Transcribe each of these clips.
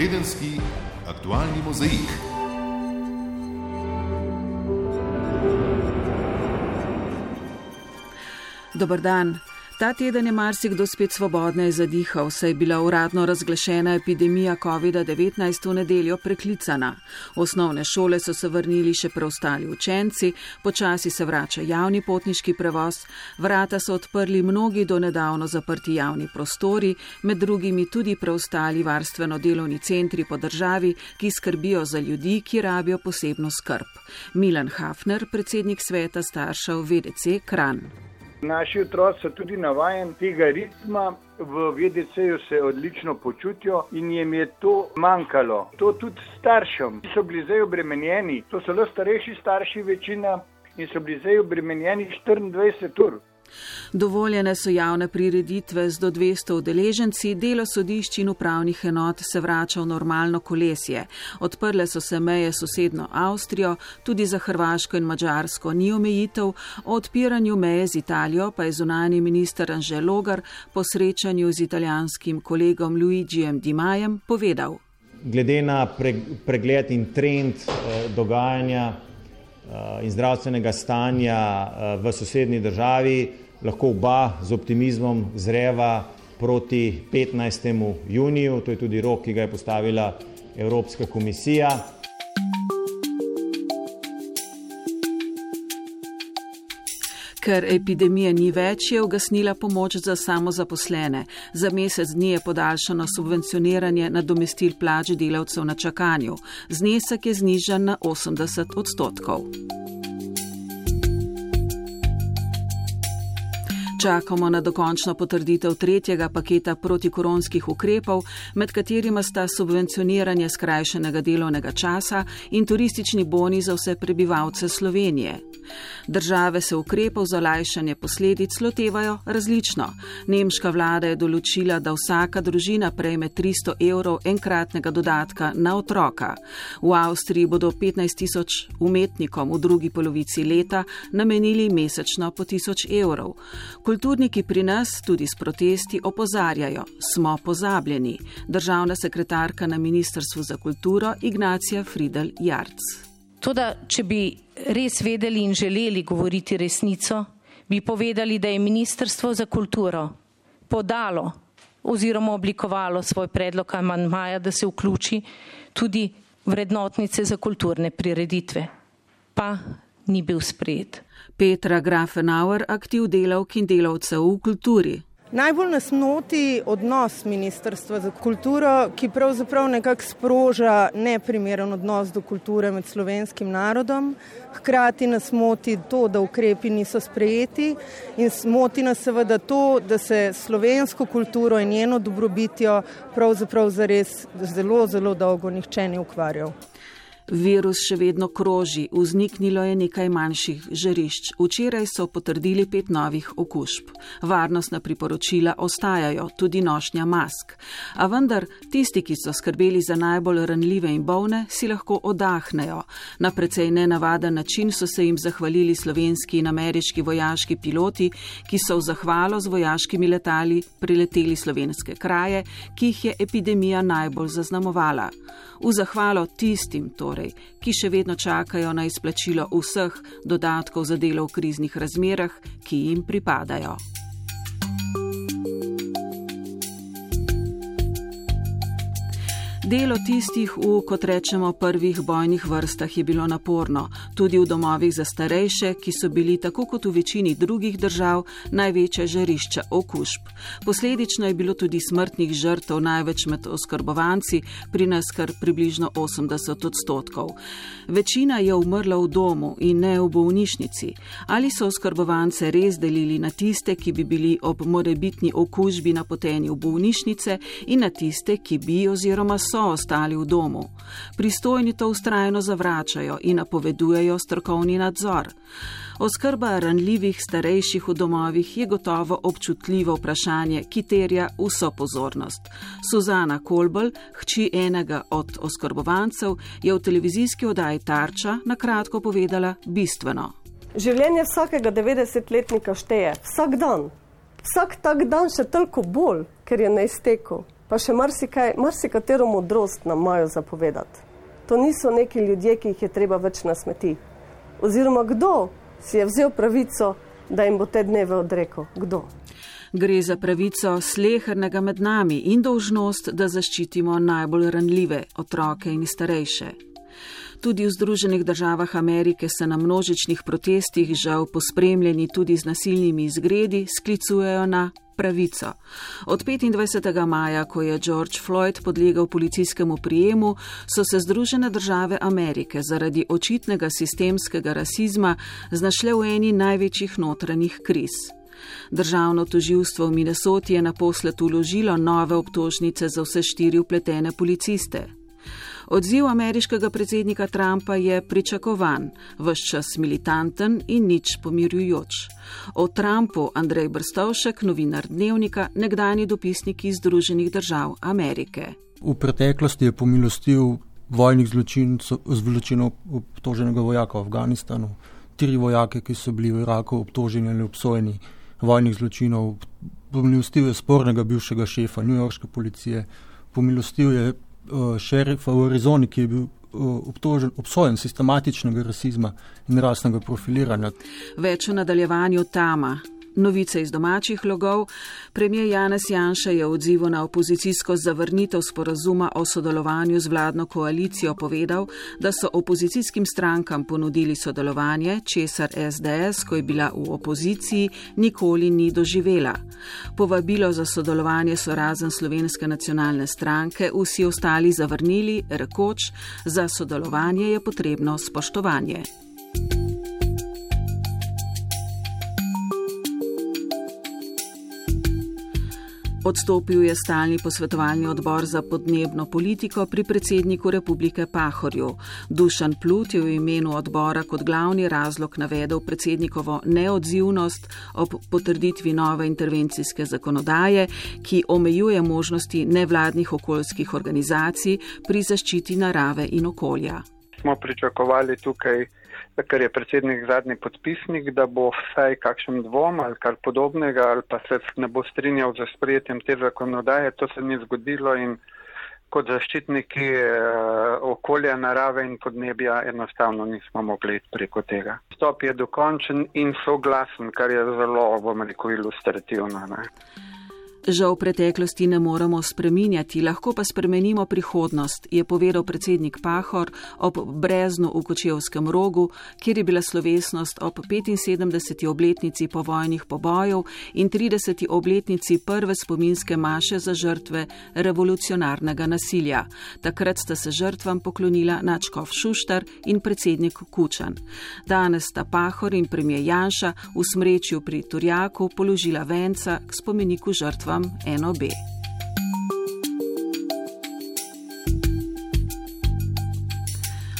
Tedenski aktualni mozaik. Dober dan. Ta teden je marsikdo spet svobodno zadihal, saj je bila uradno razglašena epidemija COVID-19 v nedeljo preklicana. Osnovne šole so se vrnili še preostali učenci, počasi se vrača javni potniški prevoz, vrata so odprli mnogi do nedavno zaprti javni prostori, med drugimi tudi preostali varstveno delovni centri po državi, ki skrbijo za ljudi, ki rabijo posebno skrb. Milan Hafner, predsednik sveta staršev VDC Kran. Naši otroci so tudi navajeni tega ritma, v VDC-ju se odlično počutijo in jim je to manjkalo. To tudi staršem, ki so bili zdaj obremenjeni, to so le starejši starši večina in so bili zdaj obremenjeni 24 ur. Dovoljene so javne prireditve z do 200 udeleženci, delo sodišč in upravnih enot se vrača v normalno kolesje. Odprle so se meje sosedno Avstrijo, tudi za Hrvaško in Mačarsko ni omejitev, o odpiranju meje z Italijo pa je zunani minister Anže Logar po srečanju z italijanskim kolegom Luigijem Di Majem povedal. Glede na pregled in trend eh, dogajanja in zdravstvenega stanja eh, v sosednji državi, lahko oba z optimizmom zreva proti 15. juniju, to je tudi rok, ki ga je postavila Evropska komisija. Ker epidemije ni več, je ugasnila pomoč za samozaposlene. Za mesec dni je podaljšano subvencioniranje nadomestil plač delavcev na čakanju. Znesek je znižen na 80 odstotkov. Čakamo na dokončno potrditev tretjega paketa protikoronskih ukrepov, med katerima sta subvencioniranje skrajšenega delovnega časa in turistični boni za vse prebivalce Slovenije. Države se ukrepov za lajšanje posledic lotevajo različno. Nemška vlada je določila, da vsaka družina prejme 300 evrov enkratnega dodatka na otroka. V Avstriji bodo 15 tisoč umetnikom v drugi polovici leta namenili mesečno po 1000 evrov. Kulturniki pri nas tudi s protesti opozarjajo, smo pozabljeni. Državna sekretarka na Ministrstvu za kulturo Ignacija Friedel Jarc. Toda, če bi res vedeli in želeli govoriti resnico, bi povedali, da je Ministrstvo za kulturo podalo oziroma oblikovalo svoj predlog amandmaja, da se vključi tudi vrednotnice za kulturne prireditve. Pa ni bil sprejet. Petra Grafenauer, aktiv delavk in delavcev v kulturi. Najbolj nas moti odnos Ministrstva za kulturo, ki pravzaprav nekako sproža neprimeren odnos do kulture med slovenskim narodom. Hkrati nas moti to, da ukrepi niso sprejeti in moti nas seveda to, da se slovensko kulturo in njeno dobrobitjo pravzaprav zares zelo, zelo dolgo nihče ni ukvarjal. Virus še vedno kroži, vzniknilo je nekaj manjših žarišč. Včeraj so potrdili pet novih okužb. Varnostna priporočila ostajajo, tudi nošnja mask. A vendar tisti, ki so skrbeli za najbolj ranljive in bolne, si lahko odahnejo. Na precej nenavaden način so se jim zahvalili slovenski in ameriški vojaški piloti, ki so v zahvalo z vojaškimi letali prileteli slovenske kraje, ki jih je epidemija najbolj zaznamovala. V zahvalo tistim, torej torej, ki še vedno čakajo na izplačilo vseh dodatkov za delo v kriznih razmerah, ki jim pripadajo. Delo tistih v, kot rečemo, prvih bojnih vrstah je bilo naporno, tudi v domovih za starejše, ki so bili tako kot v večini drugih držav največja žarišča okužb. Posledično je bilo tudi smrtnih žrtev največ med oskrbovanci, pri nas kar približno 80 odstotkov. Večina je umrla v domu in ne v bolnišnici. Ali so oskrbovance res delili na tiste, ki bi bili ob morebitni okužbi napoteni v bolnišnice in na tiste, ki bi oziroma so so ostali v domu. Pristojni to ustrajno zavračajo in napovedujejo strokovni nadzor. Oskrba ranljivih starejših v domovih je gotovo občutljivo vprašanje, ki terja vso pozornost. Suzana Kolbel, hči enega od oskrbovancev, je v televizijski oddaji Tarča na kratko povedala bistveno. Življenje vsakega 90-letnika šteje, vsak dan. Vsak tak dan še toliko bolj, ker je na izteku. Pa še marsikaj, marsikatero modrost nam imajo zapovedati. To niso neki ljudje, ki jih je treba več nasmeti. Oziroma, kdo si je vzel pravico, da jim bo te dneve odrekel? Kdo? Gre za pravico slehernega med nami in dolžnost, da zaščitimo najbolj ranljive otroke in starejše. Tudi v Združenih državah Amerike se na množičnih protestih, žal pospremljeni tudi z nasilnimi izgredi, sklicujejo na pravico. Od 25. maja, ko je George Floyd podlegal policijskemu prijemu, so se Združene države Amerike zaradi očitnega sistemskega rasizma znašle v eni največjih notranjih kriz. Državno toživstvo v Minnesoti je naposled uložilo nove obtožnice za vse štiri upletene policiste. Odziv ameriškega predsednika Trumpa je pričakovan, vse čas militanten in nič pomirjujoč. O Trumpu Andrej Brstovšek, novinar dnevnika, nekdani dopisnik iz Združenih držav Amerike. V preteklosti je pomilostil vojnih zločinov obtoženega vojaka v Afganistanu, tri vojake, ki so bili v Iraku obtoženi ali obsojeni vojnih zločinov, pomilostil je spornega bivšega šefa New-Yorkske policije, pomilostil je uh, šerifa v Arizoni, ki je bil uh, obtožen, obsojen sistematičnega rasizma in rasnega profiliranja. Več v nadaljevanju tama. Novice iz domačih logov. Premijer Janez Janša je v odzivu na opozicijsko zavrnitev sporazuma o sodelovanju z vladno koalicijo povedal, da so opozicijskim strankam ponudili sodelovanje, česar SDS, ko je bila v opoziciji, nikoli ni doživela. Povabilo za sodelovanje so razen slovenske nacionalne stranke vsi ostali zavrnili, rekoč, za sodelovanje je potrebno spoštovanje. Odstopil je stalni posvetovalni odbor za podnebno politiko pri predsedniku republike Pahorju. Dušan Plut je v imenu odbora kot glavni razlog navedel predsednikovo neodzivnost ob potrditvi nove intervencijske zakonodaje, ki omejuje možnosti nevladnih okoljskih organizacij pri zaščiti narave in okolja. Smo pričakovali tukaj ker je predsednik zadnji podpisnik, da bo vsaj kakšen dvom ali kar podobnega ali pa se ne bo strinjal za sprejetjem te zakonodaje. To se ni zgodilo in kot zaščitniki eh, okolja, narave in podnebja enostavno nismo mogli iti preko tega. Stop je dokončen in soglasen, kar je zelo, bom rekel, ilustrativno. Ne. Žal preteklosti ne moremo spreminjati, lahko pa spremenimo prihodnost, je povedal predsednik Pahor ob Breznu v Kočevskem rogu, kjer je bila slovesnost ob 75. obletnici povojnih pobojev in 30. obletnici prve spominske maše za žrtve revolucionarnega nasilja. Takrat sta se žrtvam poklonila Načkov Šuštar in predsednik Kučan. Danes sta Pahor in premijer Janša v smrečju pri Turjaku položila venca k spomeniku žrtvam žrtvam NOB.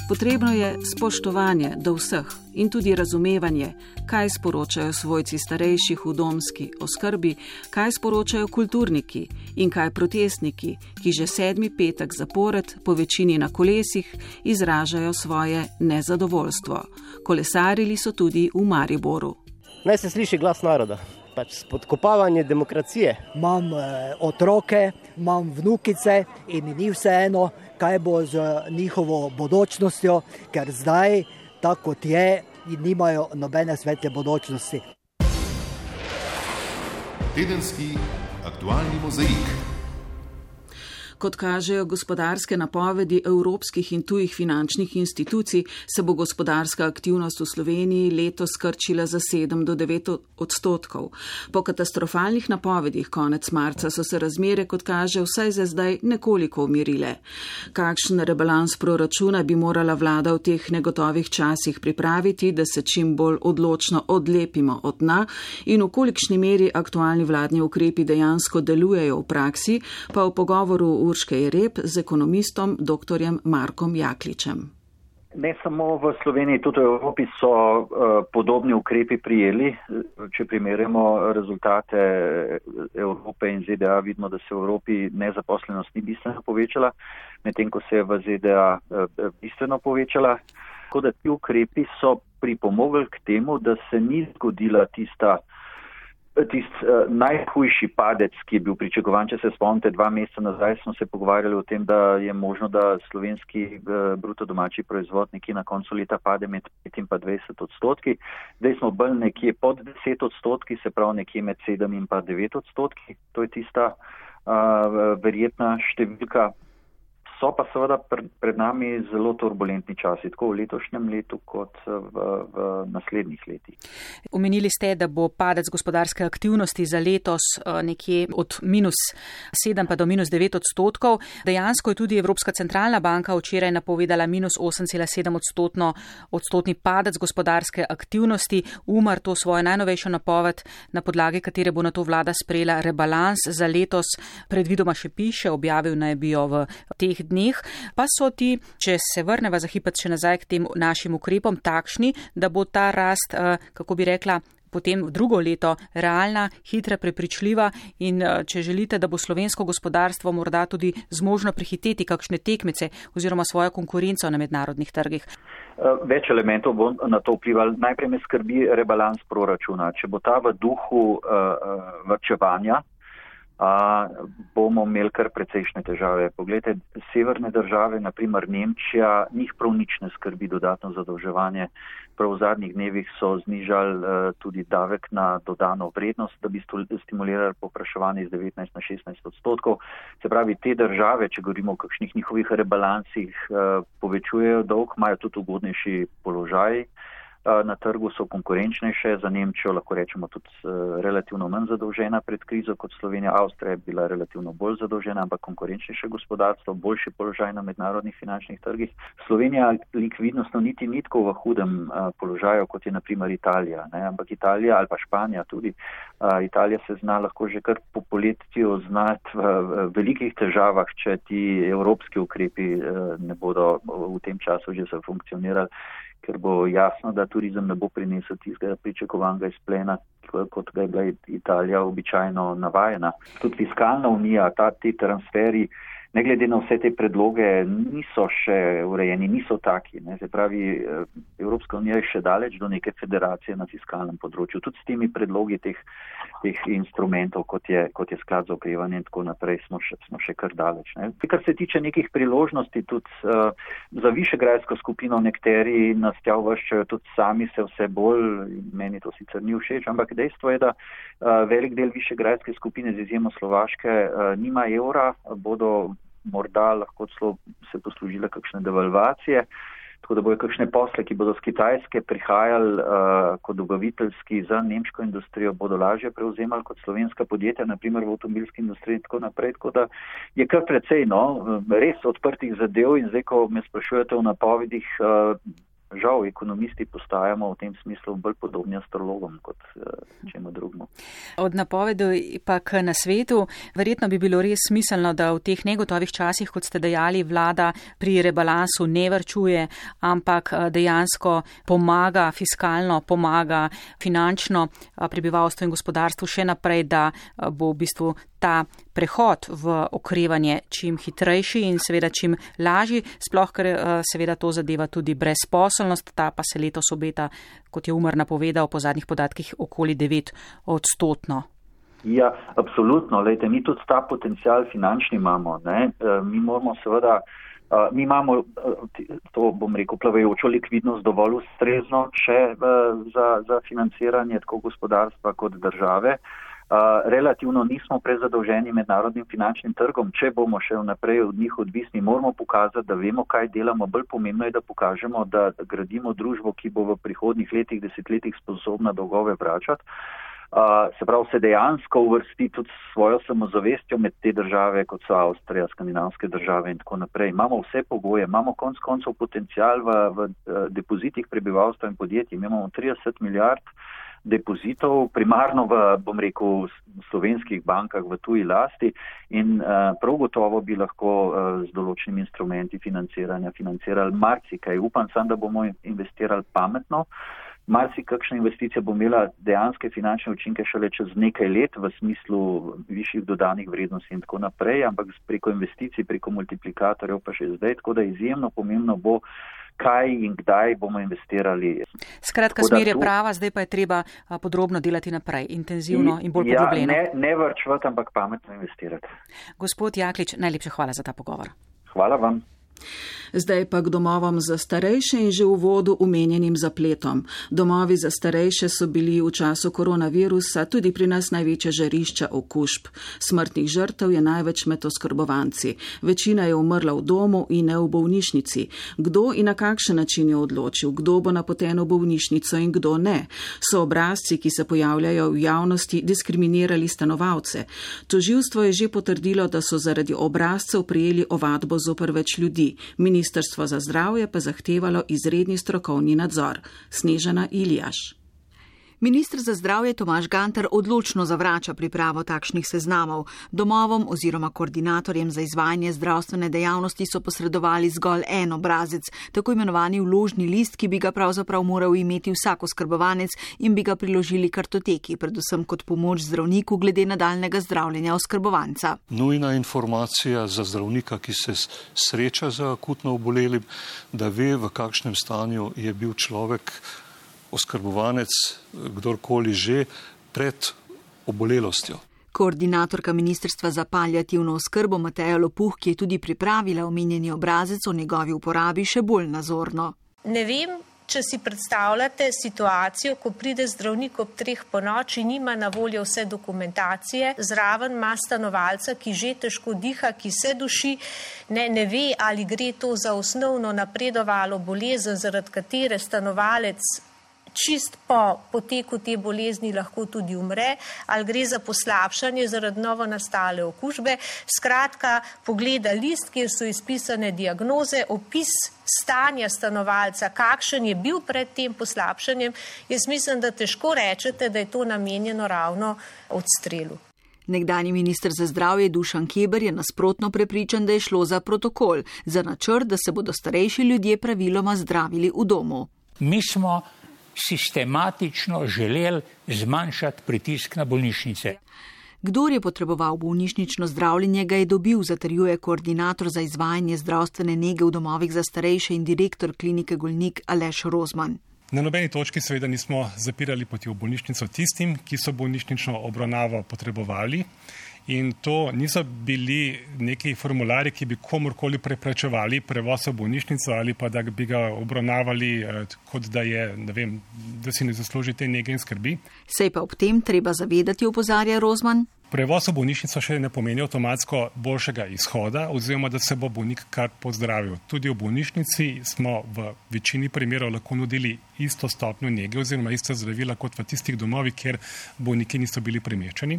Potrebno je spoštovanje do vseh in tudi razumevanje, kaj sporočajo svojci starejših v domski oskrbi, kaj sporočajo kulturniki in kaj protestniki, ki že sedmi petek zapored po večini na kolesih izražajo svoje nezadovoljstvo. Kolesarili so tudi v Mariboru. Naj se sliši glas naroda pač spodkopavanje demokracije. Imam eh, otroke, imam vnukice in mi ni vseeno, kaj bo z njihovo bodočnostjo, ker zdaj, tako kot je, nimajo nobene svetle bodočnosti. Tedenski aktualni mozaik. Kot kažejo gospodarske napovedi evropskih in tujih finančnih institucij, se bo gospodarska aktivnost v Sloveniji letos skrčila za 7 do 9 odstotkov. Po katastrofalnih napovedih konec marca so se razmere, kot kaže, vsaj za zdaj nekoliko umirile. Kakšen rebalans proračuna bi morala vlada v teh negotovih časih pripraviti, da se čim bolj odločno odlepimo od dna in v kolikšni meri aktualni vladni ukrepi dejansko delujejo v praksi, pa v pogovoru v Urške Jereb z ekonomistom dr. Markom Jakličem. Ne samo v Sloveniji, tudi v Evropi so uh, podobni ukrepi prijeli. Če primerjamo rezultate Evrope in ZDA, vidimo, da se v Evropi nezaposlenost ni bistveno povečala, medtem ko se je v ZDA uh, bistveno povečala. Tako da ti ukrepi so pripomogli k temu, da se ni zgodila tista tisti uh, najhujši padec, ki je bil pričakovan, če se spomnite, dva meseca nazaj smo se pogovarjali o tem, da je možno, da slovenski uh, bruto domači proizvod nekje na koncu leta pade med 5 in pa 20 odstotki. Zdaj smo bolj nekje pod 10 odstotki, se pravi nekje med 7 in pa 9 odstotki. To je tista uh, verjetna številka. So pa seveda pred nami zelo turbulentni časi, tako v letošnjem letu, kot v, v naslednjih letih. Omenili ste, da bo padec gospodarske aktivnosti za letos eh, nekje od minus 7 pa do minus 9 odstotkov. Dejansko je tudi Evropska centralna banka včeraj napovedala minus 8,7 odstotno odstotni padec gospodarske aktivnosti. Umar to svojo najnovejšo napoved, na podlagi katere bo na to vlada sprejela rebalans za letos, predvidoma še piše, objavil naj bi jo v teh dneh, pa so ti, če se vrneva za hipet še nazaj k tem našim ukrepom, takšni, da bo ta rast, eh, kako bi rekla, potem drugo leto realna, hitra, prepričljiva in eh, če želite, da bo slovensko gospodarstvo morda tudi zmožno prihiteti kakšne tekmice oziroma svojo konkurenco na mednarodnih trgih. Eh, več elementov bo na to vplival. Najprej me skrbi rebalans proračuna. Če bo ta v duhu uh, vrčevanja, a, bomo imeli kar precejšnje težave. Poglejte, severne države, naprimer Nemčija, njih prav nič ne skrbi dodatno zadolževanje. Prav v zadnjih dnevih so znižali uh, tudi davek na dodano vrednost, da bi stimulirali popraševanje iz 19 na 16 odstotkov. Se pravi, te države, če govorimo o kakšnih njihovih rebalansih, uh, povečujejo dolg, imajo tudi ugodnejši položaj. Uh, na trgu so konkurenčnejše, za Nemčijo lahko rečemo tudi relativno manj zadolžena pred krizo kot Slovenija, Avstrija je bila relativno bolj zadolžena, ampak konkurenčnejše gospodarstvo, boljši položaj na mednarodnih finančnih trgih. Slovenija likvidnostno niti ni tako v hudem položaju, kot je naprimer Italija, ne? ampak Italija ali pa Španija tudi. Italija se zna lahko že kar po poletju znati v velikih težavah, če ti evropski ukrepi ne bodo v tem času že zafunkcionirali ker bo jasno, da turizem ne bo prinesel tistega pričakovanega izplena, kot ga je bila Italija običajno navajena. Tudi fiskalna unija, ta, ti transferi, ne glede na vse te predloge, niso še urejeni, niso taki. Ne. Se pravi, eh, Evropska unija je še daleč do neke federacije na fiskalnem področju. Tudi s temi predlogi teh, teh instrumentov, kot je, kot je sklad za okrevanje in tako naprej, smo še, smo še kar daleč. Ne. Kar se tiče nekih priložnosti, tudi uh, za višegrajsko skupino nekteri nas tja uvrščajo, tudi sami se vse bolj, meni to sicer ni všeč, ampak dejstvo je, da uh, velik del višegrajske skupine z izjemo Slovaške uh, nima evra, bodo morda lahko celo se poslužile kakšne devalvacije. Tako da bojo kakšne posle, ki bodo z Kitajske prihajali uh, kot dobaviteljski za nemško industrijo, bodo lažje prevzemali kot slovenska podjetja, naprimer v avtomobilski industriji in tako naprej. Tako da je kar precej, no, res odprtih zadev in zdaj, ko me sprašujete o napovedih, uh, žal ekonomisti postajamo v tem smislu bolj podobni astrologom kot uh, čemu drugemu. Od napovedi pa k nasvetu, verjetno bi bilo res smiselno, da v teh negotovih časih, kot ste dejali, vlada pri rebalansu ne vrčuje, ampak eh, dejansko pomaga fiskalno, pomaga finančno eh, prebivalstvu in gospodarstvu še naprej, da bo v bistvu ta prehod v okrevanje čim hitrejši in seveda čim lažji, sploh ker seveda to zadeva tudi brezposelnost, ta pa se letos obeta, kot je Umar napovedal po zadnjih podatkih, okoli 9 odstotno. Ja, absolutno. Lejte, mi tudi ta potencial finančni imamo. E, mi moramo seveda, mi imamo, to bom rekel, plavajočo likvidnost dovolj ustrezno, če e, za, za financiranje tako gospodarstva kot države relativno nismo prezadolženi mednarodnim finančnim trgom. Če bomo še vnaprej od njih odvisni, moramo pokazati, da vemo, kaj delamo. Bolj pomembno je, da pokažemo, da gradimo družbo, ki bo v prihodnih letih, desetletjih sposobna dolgove vračati. Uh, se pravi, se dejansko uvrsti tudi s svojo samozavestjo med te države, kot so Avstrija, skandinavske države in tako naprej. Imamo vse pogoje, imamo konc koncev potencial v, v, v depozitih prebivalstva in podjetij. Imamo 30 milijard uh, depozitov, primarno v, bom rekel, slovenskih bankah v tuji lasti in uh, prav gotovo bi lahko uh, z določenimi instrumenti financiranja financirali marsikaj. Upam sam, da bomo investirali pametno. Marsi kakšna investicija bo imela dejanske finančne učinke šele čez nekaj let v smislu višjih dodanih vrednosti in tako naprej, ampak preko investicij, preko multiplikatorjev pa še zdaj. Tako da izjemno pomembno bo, kaj in kdaj bomo investirali. Skratka, smer je prava, zdaj pa je treba podrobno delati naprej, intenzivno in bolj ja, poglobljeno. Ne, ne vrčvati, ampak pametno investirati. Gospod Jaklič, najlepša hvala za ta pogovor. Hvala vam. Zdaj pa k domovom za starejše in že v vodu umenjenim zapletom. Domovi za starejše so bili v času koronavirusa tudi pri nas največja žarišča okužb. Smrtnih žrtev je največ med oskrbovanci. Večina je umrla v domu in ne v bolnišnici. Kdo in na kakšen način je odločil, kdo bo napoten v bolnišnico in kdo ne? So obrazci, ki se pojavljajo v javnosti, diskriminirali stanovalce. Toživstvo je že potrdilo, da so zaradi obrazcev prijeli ovadbo zoper več ljudi. Ministrstvo za zdravje pa zahtevalo izredni strokovni nadzor. Snežana Iljaš. Ministr za zdravje Tomaš Gantar odločno zavrača pripravo takšnih seznamov. Domovom oziroma koordinatorjem za izvajanje zdravstvene dejavnosti so posredovali zgolj en obrazec, tako imenovani vložni list, ki bi ga pravzaprav moral imeti vsak oskrbovanec in bi ga priložili kartoteki, predvsem kot pomoč zdravniku glede nadaljnega zdravljenja oskrbovanca. Nujna informacija za zdravnika, ki se sreča z akutno obolelim, da ve, v kakšnem stanju je bil človek oskrbovanec, kdorkoli že, pred obolelostjo. Koordinatorka Ministrstva za paljativno oskrbo Mateja Lopuh, ki je tudi pripravila omenjeni obrazec o njegovi uporabi, še bolj nazorno. Ne vem, če si predstavljate situacijo, ko pride zdravnik ob treh po noči, nima na voljo vse dokumentacije, zraven ima stanovalca, ki že težko diha, ki se duši, ne, ne ve, ali gre to za osnovno napredovalo bolezen, zaradi katere stanovalec čist po poteku te bolezni lahko tudi umre, ali gre za poslabšanje zaradi novo nastale okužbe. Skratka, pogleda list, kjer so izpisane diagnoze, opis stanja stanovalca, kakšen je bil pred tem poslabšanjem. Jaz mislim, da težko rečete, da je to namenjeno ravno odstrelu. Nekdani minister za zdravje Dušan Keber je nasprotno prepričan, da je šlo za protokol, za načrt, da se bodo starejši ljudje praviloma zdravili v domu. Mi smo sistematično želeli zmanjšati pritisk na bolnišnice. Kdor je potreboval bolnišnično zdravljenje, ga je dobil, zatrjuje koordinator za izvajanje zdravstvene nege v domovih za starejše in direktor klinike Golnik Aleš Rozman. Na nobeni točki seveda nismo zapirali poti v bolnišnico tistim, ki so bolnišnično obravnavo potrebovali. In to niso bili neki formulari, ki bi komorkoli preprečevali prevoz v bolnišnico ali pa da bi ga obravnavali eh, kot da, je, vem, da si ne zasluži te nege in skrbi. Sej pa ob tem treba zavedati, opozarja Rozman. Prevoz v bolnišnico še ne pomeni avtomatsko boljšega izhoda oziroma da se bo bolnik kar pozdravil. Tudi v bolnišnici smo v večini primerov lahko nudili isto stopnjo nege oziroma ista zdravila kot v tistih domovih, kjer bolniki niso bili premečeni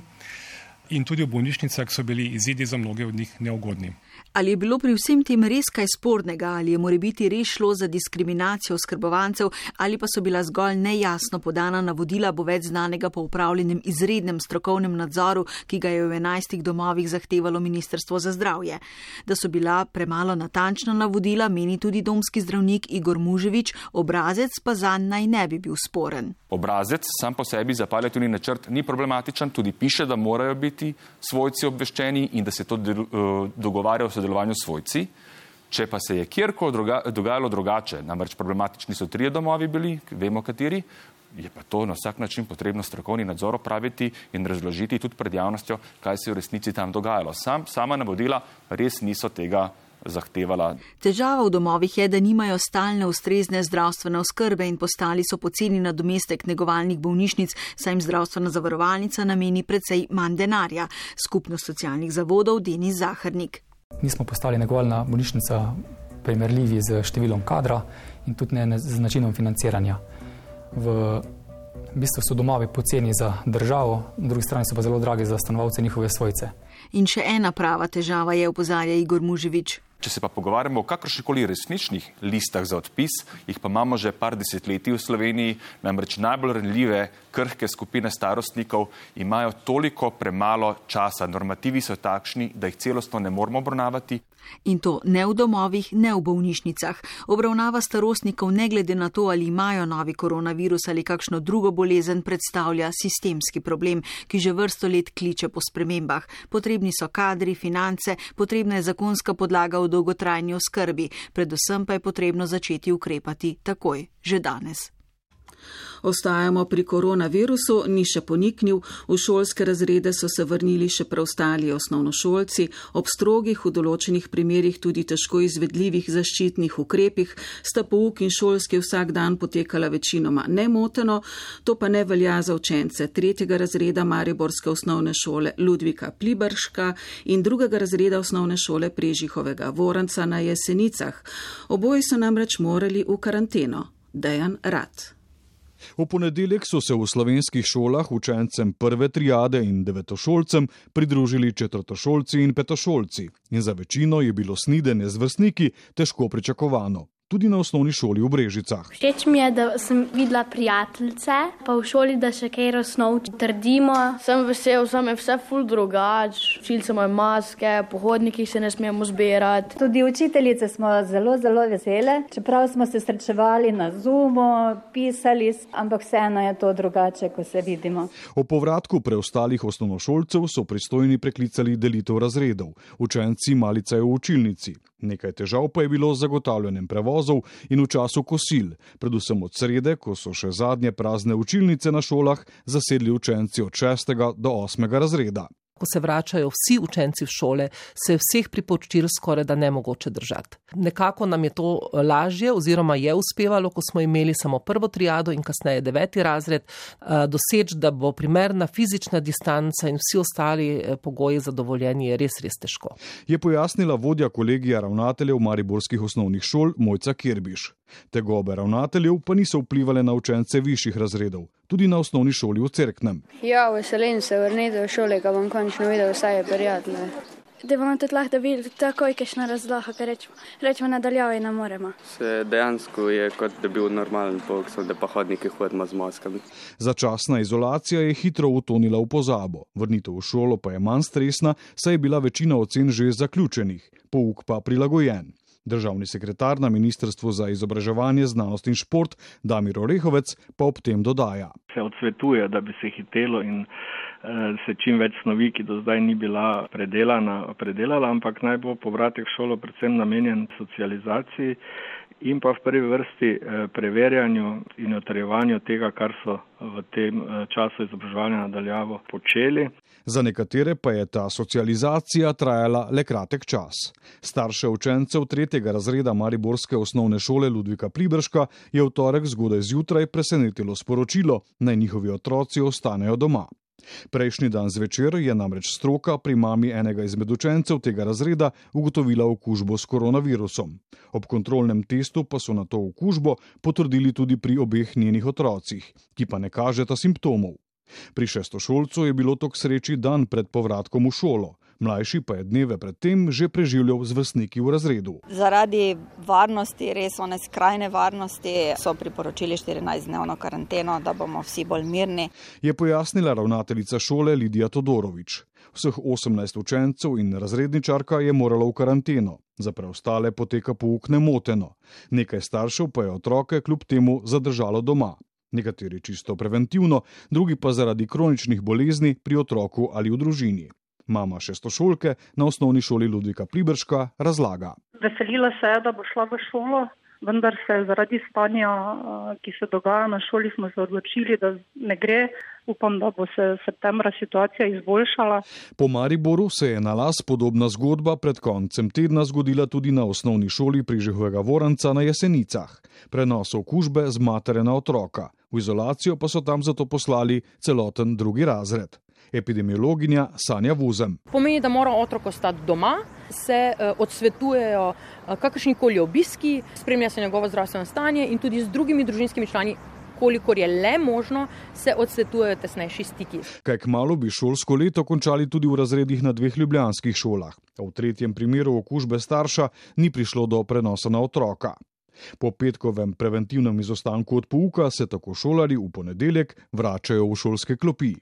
in tudi v bolnišnicah so bili izidi za mnoge od njih neugodni. Ali je bilo pri vsem tem res kaj spornega, ali je more biti res šlo za diskriminacijo oskrbovancev, ali pa so bila zgolj nejasno podana navodila, bo več znanega po upravljenem izrednem strokovnem nadzoru, ki ga je v enajstih domovih zahtevalo Ministrstvo za zdravje. Da so bila premalo natančna navodila, meni tudi domski zdravnik Igor Muževič, obrazec pa za naj ne bi bil sporen. Obrazec sam po sebi za paljativni načrt ni problematičen, tudi piše, da morajo biti svojci obveščeni in da se to uh, dogovarja v sodelovanju s svojci. Če pa se je kjerkoli druga, dogajalo drugače, namreč problematični so trije domovi bili, vemo kateri, je pa to na vsak način potrebno strokovni nadzor opraviti in razložiti tudi pred javnostjo, kaj se je v resnici tam dogajalo. Sam, sama navodila res niso tega zahtevala. Težava v domovih je, da nimajo stalne ustrezne zdravstvene oskrbe in postali so poceni nadomestek negovalnih bolnišnic, saj jim zdravstvena zavarovalnica nameni precej manj denarja. Skupnost socialnih zavodov Denis Zahrnik. Nismo postali negovalna bolnišnica primerljivi z številom kadra in tudi ne z načinom financiranja. V bistvu so domovi poceni za državo, na drugi strani so pa zelo dragi za stanovalce njihove svojce. In še ena prava težava je, opozarja Igor Muževič. Če se pa pogovarjamo o kakršnikoli resničnih listah za odpis, jih pa imamo že par desetletij v Sloveniji, namreč najbolj renljive, krhke skupine starostnikov imajo toliko premalo časa. Normativi so takšni, da jih celostno ne moramo obravnavati. In to ne v domovih, ne v bolnišnicah. Obravnava starostnikov, ne glede na to, ali imajo novi koronavirus ali kakšno drugo bolezen, predstavlja sistemski problem, ki že vrsto let kliče po spremembah. Potrebni so kadri, finance, potrebna je zakonska podlaga v dolgotrajni oskrbi, predvsem pa je potrebno začeti ukrepati takoj, že danes. Ostajamo pri koronavirusu, ni še poniknil, v šolske razrede so se vrnili še preostali osnovnošolci, ob strogih v določenih primerjih tudi težko izvedljivih zaščitnih ukrepih sta pouk in šolski vsak dan potekala večinoma nemoteno, to pa ne velja za učence tretjega razreda Mariborske osnovne šole Ludvika Plibrška in drugega razreda osnovne šole Prežihovega Voranca na Jesenicah. Oboji so namreč morali v karanteno. Dejan Rad. V ponedeljek so se v slovenskih šolah učencem prve triade in devetošolcem pridružili četrtošolci in petošolci, in za večino je bilo snidenje z vrstniki težko pričakovano tudi na osnovni šoli v Brežicah. Všeč mi je, da sem videla prijateljice, pa v šoli, da še kaj osnov trdimo. Sem vesel, sem je vse ful drugač. Učilce imajo maske, pohodniki se ne smemo zbirati. Tudi učiteljice smo zelo, zelo vesele, čeprav smo se srečevali na Zoomu, pisali, ampak vseeno je to drugače, ko se vidimo. O povratku preostalih osnovnošolcev so pristojni preklicali delitev razredov, učenci malice v učilnici. Nekaj težav pa je bilo z zagotavljanjem prevozov in v času kosil, predvsem od srede, ko so še zadnje prazne učilnice na šolah zasedli učenci od 6. do 8. razreda ko se vračajo vsi učenci v šole, se vseh priporočil skoraj da ne mogoče držati. Nekako nam je to eh, lažje oziroma je uspevalo, ko smo imeli samo prvo triado in kasneje deveti razred, eh, doseči, da bo primerna fizična distanca in vsi ostali eh, pogoji zadovoljeni je res, res težko. Je pojasnila vodja kolegija ravnateljev Mariborskih osnovnih šol Mojca Kirbiš. Tegobe ravnateljev pa niso vplivali na učence višjih razredov, tudi na osnovni šoli v Cerknem. Ja, veselim se vrniti v šole, ko bom končno videl vse prijatelje. Da bomo tudi lahko videli takoj, kajšna razlaha, ker rečemo, rečemo nadaljavo in ne moremo. Se dejansko je kot da bi bil normalen pok, da pa hodniki hodimo z maskami. Začasna izolacija je hitro utonila v pozabo. Vrnitev v šolo pa je manj stresna, saj je bila večina ocen že zaključenih, pouk pa prilagojen. Državni sekretar na Ministrstvu za izobraževanje, znanost in šport Damir Orehovec pa ob tem dodaja. Se odsvetuje, da bi se hitelo in eh, se čim več snovi, ki do zdaj ni bila predelana, predelala, ampak naj bo povratek v šolo predvsem namenjen socializaciji in pa v prvi vrsti eh, preverjanju in otrjevanju tega, kar so v tem eh, času izobraževanja nadaljavo počeli. Za nekatere pa je ta socializacija trajala le kratek čas. Starše učencev tretjega razreda Mariborske osnovne šole Ludvika Plibrška je v torek zgodaj zjutraj presenetilo sporočilo, naj njihovi otroci ostanejo doma. Prejšnji dan zvečer je namreč stroka pri mami enega izmed učencev tega razreda ugotovila okužbo s koronavirusom. Ob kontrolnem testu pa so na to okužbo potrdili tudi pri obeh njenih otrocih, ki pa ne kažeta simptomov. Pri šestošolcu je bilo to k sreči dan pred povratkom v šolo. Mlajši pa je dneve predtem že preživljal z vrstniki v razredu. Zaradi varnosti, res one skrajne varnosti, so priporočili 14-dnevno karanteno, da bomo vsi bolj mirni. Je pojasnila ravnateljica šole Lidija Todorovič. Vseh 18 učencev in razredničarka je moralo v karanteno, za preostale poteka pouk nemoteno. Nekaj staršev pa je otroke kljub temu zadržalo doma nekateri čisto preventivno, drugi pa zaradi kroničnih bolezni pri otroku ali v družini. Mama šestošolke na osnovni šoli Ludvika Plibrška razlaga. Veselila se je, da bo šla v šolo, vendar se zaradi stanja, ki se dogaja na šoli, smo se odločili, da ne gre. Upam, da bo se septembra situacija izboljšala. Po Mariboru se je na las podobna zgodba pred koncem tedna zgodila tudi na osnovni šoli Prižehovega Voranca na Jesenicah. Prenos okužbe z matere na otroka. V izolacijo pa so tam zato poslali celoten drugi razred. Epidemiologinja Sanja Vuzem. Pomeni, da mora otrok ostati doma, se uh, odsvetujejo uh, kakršnikoli obiski, spremlja se njegovo zdravstveno stanje in tudi z drugimi družinskimi člani. Kolikor je le možno, se odsvetujejo tesnejši stiki. Kaj kmalo bi šolsko leto končali tudi v razredih na dveh ljubljanskih šolah. V tretjem primeru okužbe starša ni prišlo do prenosa na otroka. Po petkovem preventivnem izostanku od pouka se tako šolari v ponedeljek vračajo v šolske klopi.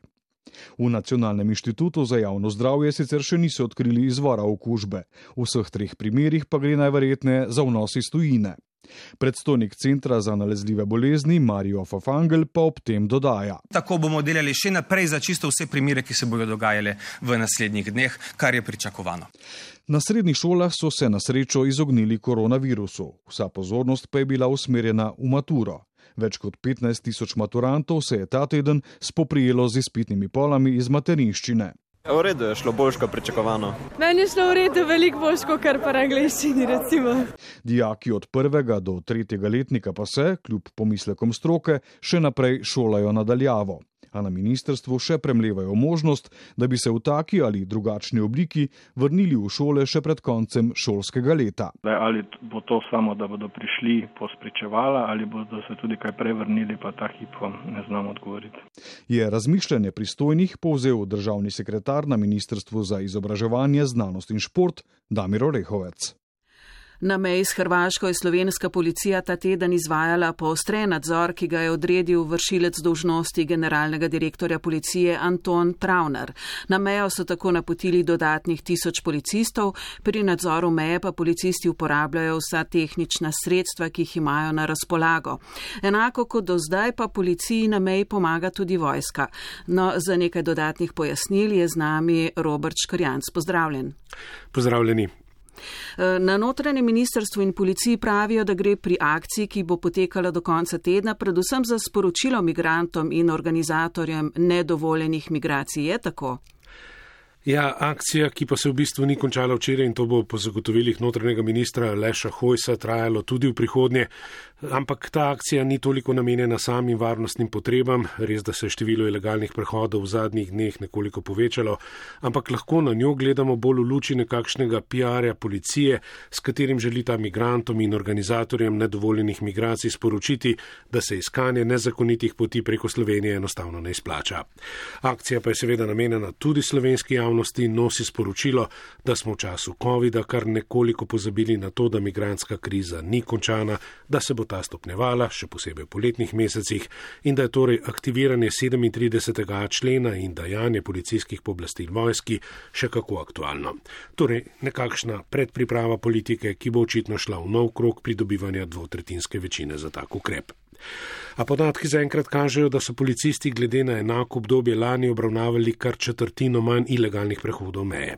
V Nacionalnem inštitutu za javno zdravje sicer še niso odkrili izvora okužbe, v vseh treh primerjih pa gre najverjetneje za vnos iz tujine. Predstojnik Centra za nalezljive bolezni Marijo Fafangel pa ob tem dodaja. Tako bomo delali še naprej za čisto vse primere, ki se bodo dogajale v naslednjih dneh, kar je pričakovano. Na srednjih šolah so se na srečo izognili koronavirusu, vsa pozornost pa je bila usmerjena v maturo. Več kot 15 tisoč maturantov se je ta teden spoprijelo z izpitnimi polami iz materinščine. V redu je šlo boljško pričakovano. Meni je šlo v redu veliko boljško, kar pa angliščini recimo. Dijaki od prvega do tretjega letnika pa se, kljub pomislekom stroke, še naprej šolajo nadaljavo a na ministrstvu še premlevajo možnost, da bi se v taki ali drugačni obliki vrnili v šole še pred koncem šolskega leta. Ali bo to samo, da bodo prišli pospričevala ali bodo se tudi kaj prevrnili, pa ta hip vam ne znam odgovoriti. Je razmišljanje pristojnih povzel državni sekretar na Ministrstvu za izobraževanje, znanost in šport Damir Orehovec. Na meji s Hrvaško je slovenska policija ta teden izvajala poostren nadzor, ki ga je odredil vršilec dožnosti generalnega direktorja policije Anton Travner. Na mejo so tako napotili dodatnih tisoč policistov, pri nadzoru meje pa policisti uporabljajo vsa tehnična sredstva, ki jih imajo na razpolago. Enako kot do zdaj pa policiji na meji pomaga tudi vojska. No, za nekaj dodatnih pojasnil je z nami Robert Škrjanc. Pozdravljen. Pozdravljeni. Eh, na notranjem ministrstvu in policiji pravijo, da gre pri akciji, ki bo potekala do konca tedna, predvsem za sporočilo migrantom in organizatorjem nedovoljenih migracij. Je tako? Ja, akcija, ki pa se v bistvu ni končala včeraj in to bo po zagotovilih notranjega ministra Leša Hojsa trajalo tudi v prihodnje, Ampak ta akcija ni toliko namenjena samim varnostnim potrebam, res da se je število ilegalnih prehodov v zadnjih dneh nekoliko povečalo, ampak lahko na njo gledamo bolj v luči nekakšnega PR-ja policije, s katerim želi ta migrantom in organizatorjem nedovoljenih migracij sporočiti, da se iskanje nezakonitih poti preko Slovenije enostavno ne izplača. Akcija pa je seveda namenjena tudi slovenski javnosti in nosi sporočilo, da smo v času COVID-a kar nekoliko pozabili na to, da migranska kriza ni končana, da se bo ta stopnevala, še posebej v poletnih mesecih, in da je torej aktiviranje 37. člena in dajanje policijskih pooblastil vojski še kako aktualno. Torej, nekakšna predpriprava politike, ki bo očitno šla v nov krok pridobivanja dvotretinske večine za tak ukrep. A podatki zaenkrat kažejo, da so policisti glede na enako obdobje lani obravnavali kar četrtino manj ilegalnih prehodov meje.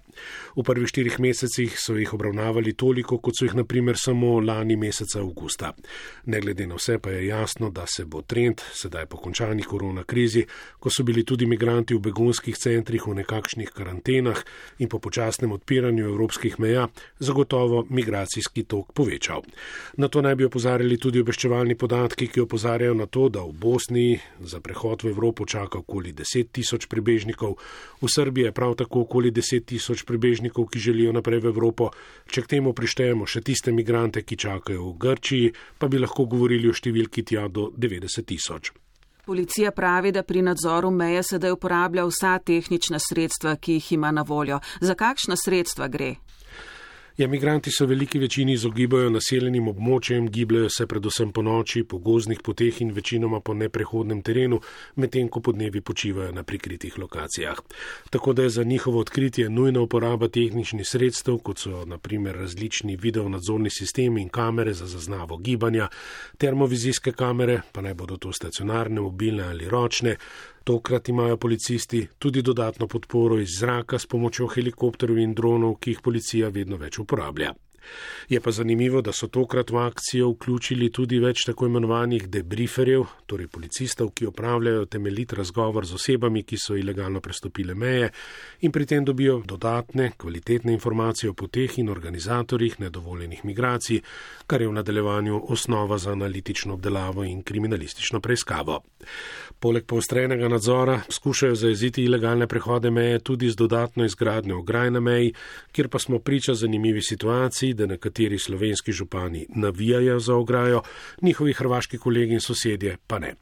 V prvih štirih mesecih so jih obravnavali toliko, kot so jih naprimer samo lani meseca avgusta. Ne glede na vse pa je jasno, da se bo trend, sedaj po končani korona krizi, ko so bili tudi migranti v begunskih centrih v nekakšnih karantenah in po počasnem odpiranju evropskih meja, zagotovo migracijski tok povečal. Na to naj bi opozarjali tudi obveščevalni podatki, ki opozarjajo na to, da v Bosni za prehod v Evropo čaka okoli 10 tisoč prebežnikov, v Srbiji je prav tako okoli 10 tisoč prebežnikov, ki želijo naprej v Evropo. Če k temu prištejemo še tiste migrante, ki čakajo v Grčiji, pa bi lahko govorili o številki tja do 90 tisoč. Policija pravi, da pri nadzoru meje sedaj uporablja vsa tehnična sredstva, ki jih ima na voljo. Za kakšna sredstva gre? Ja, migranti se v veliki večini izogibajo naseljenim območjem, gibljajo se predvsem po noči, po gozdnih poteh in večinoma po neprehodnem terenu, medtem ko podnevi počivajo na prikritih lokacijah. Tako da je za njihovo odkritje nujna uporaba tehničnih sredstev, kot so naprimer različni videonadzorni sistemi in kamere za zaznavo gibanja, termovizijske kamere, pa naj bodo to stacionarne, mobilne ali ročne, Tokrat imajo policisti tudi dodatno podporo iz zraka s pomočjo helikopterjev in dronov, ki jih policija vedno več uporablja. Je pa zanimivo, da so tokrat v akcijo vključili tudi več tako imenovanih debrieferjev, torej policistov, ki opravljajo temeljit razgovor z osebami, ki so ilegalno prestopile meje in pri tem dobijo dodatne, kvalitetne informacije o poteh in organizatorjih nedovoljenih migracij, kar je v nadaljevanju osnova za analitično obdelavo in kriminalistično preiskavo. Poleg poostrenega nadzora skušajo zajeziti ilegalne prehode meje tudi z dodatno izgradnjo ograj na meji, kjer pa smo priča zanimivi situaciji, da nekateri slovenski župani navijajo za ograjo, njihovi hrvaški kolegi in sosedje pa ne.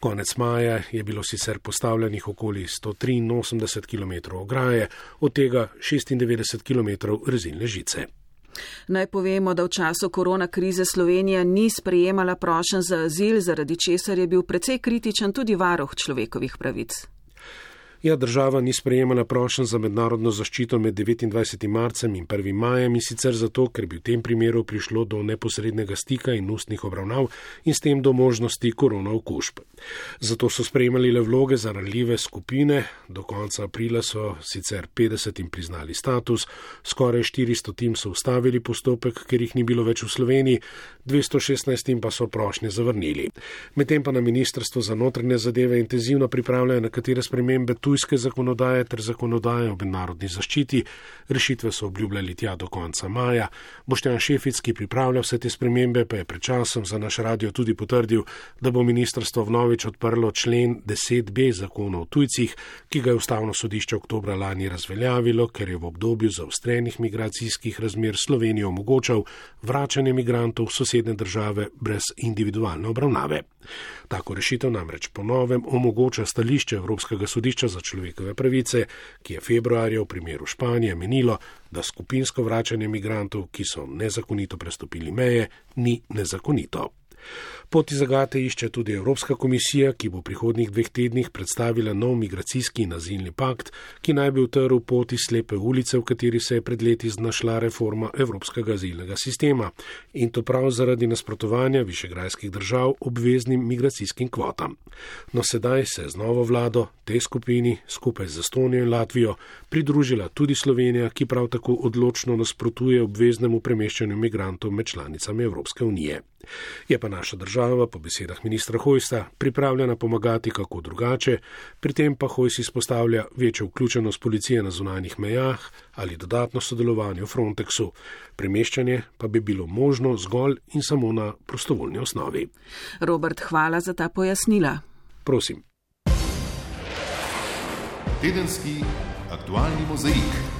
Konec maja je bilo sicer postavljenih okoli 183 km ograje, od tega 96 km rezilne žice. Naj povemo, da v času korona krize Slovenija ni sprejemala prošen za azil, zaradi česar je bil precej kritičen tudi varoh človekovih pravic. Ja, država ni sprejemala prošen za mednarodno zaščito med 29. marcem in 1. majem in sicer zato, ker bi v tem primeru prišlo do neposrednega stika in ustnih obravnav in s tem do možnosti korona okužb. Zato so sprejemali le vloge za ranljive skupine, do konca aprila so sicer 50 jim priznali status, skoraj 400 tim so ustavili postopek, ker jih ni bilo več v Sloveniji, 216 jim pa so prošnje zavrnili. Medtem pa na Ministrstvo za notranje zadeve intenzivno pripravljajo nekatere spremembe tujske zakonodaje ter zakonodaje o mednarodni zaščiti. Rešitve so obljubljali tja do konca maja. Boštjan Šefic, ki pripravlja vse te spremembe, pa je pred časom za naš radio tudi potrdil, da bo ministrstvo vnovič odprlo člen 10b zakona o tujcih, ki ga je ustavno sodišče oktobra lani razveljavilo, ker je v obdobju zaostrenih migracijskih razmer Slovenijo omogočal vračanje migrantov v sosedne države brez individualne obravnave. Tako rešitev namreč ponovem omogoča stališče Evropskega sodišča za človekove pravice, ki je februarja v primeru Španije menilo, da skupinsko vračanje migrantov, ki so nezakonito prestopili meje, ni nezakonito. Poti zagate išče tudi Evropska komisija, ki bo v prihodnjih dveh tednih predstavila nov migracijski in azilni pakt, ki naj bi utrl poti slepe ulice, v kateri se je pred leti znašla reforma Evropskega azilnega sistema in to prav zaradi nasprotovanja višegrajskih držav obveznim migracijskim kvotam. No sedaj se je z novo vlado tej skupini skupaj z Estonijo in Latvijo pridružila tudi Slovenija, ki prav tako odločno nasprotuje obveznemu premeščanju migrantov med članicami Evropske unije. Je pa naša država, po besedah ministra Hojsta, pripravljena pomagati kako drugače, pri tem pa Hojs izpostavlja večjo vključenost policije na zunanjih mejah ali dodatno sodelovanje v Frontexu. Premeščanje pa bi bilo možno zgolj in samo na prostovoljni osnovi. Robert, hvala za ta pojasnila. Prosim. Tedenski aktualni mozaik.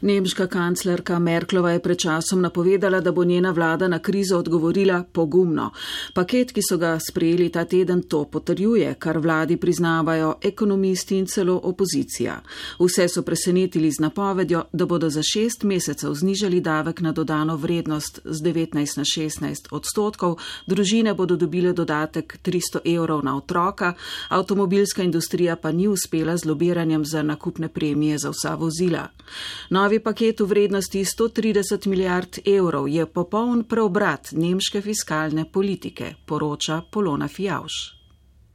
Nemška kanclerka Merklova je pred časom napovedala, da bo njena vlada na krizo odgovorila pogumno. Paket, ki so ga sprejeli ta teden, to potrjuje, kar vladi priznavajo ekonomisti in celo opozicija. Vse so presenetili z napovedjo, da bodo za šest mesecev znižali davek na dodano vrednost z 19 na 16 odstotkov, družine bodo dobile dodatek 300 evrov na otroka, avtomobilska industrija pa ni uspela z lobiranjem za nakupne premije za vsa vozila. Novi Novi paket v vrednosti 130 milijard evrov je popoln preobrat nemške fiskalne politike, poroča Polona Fjauš.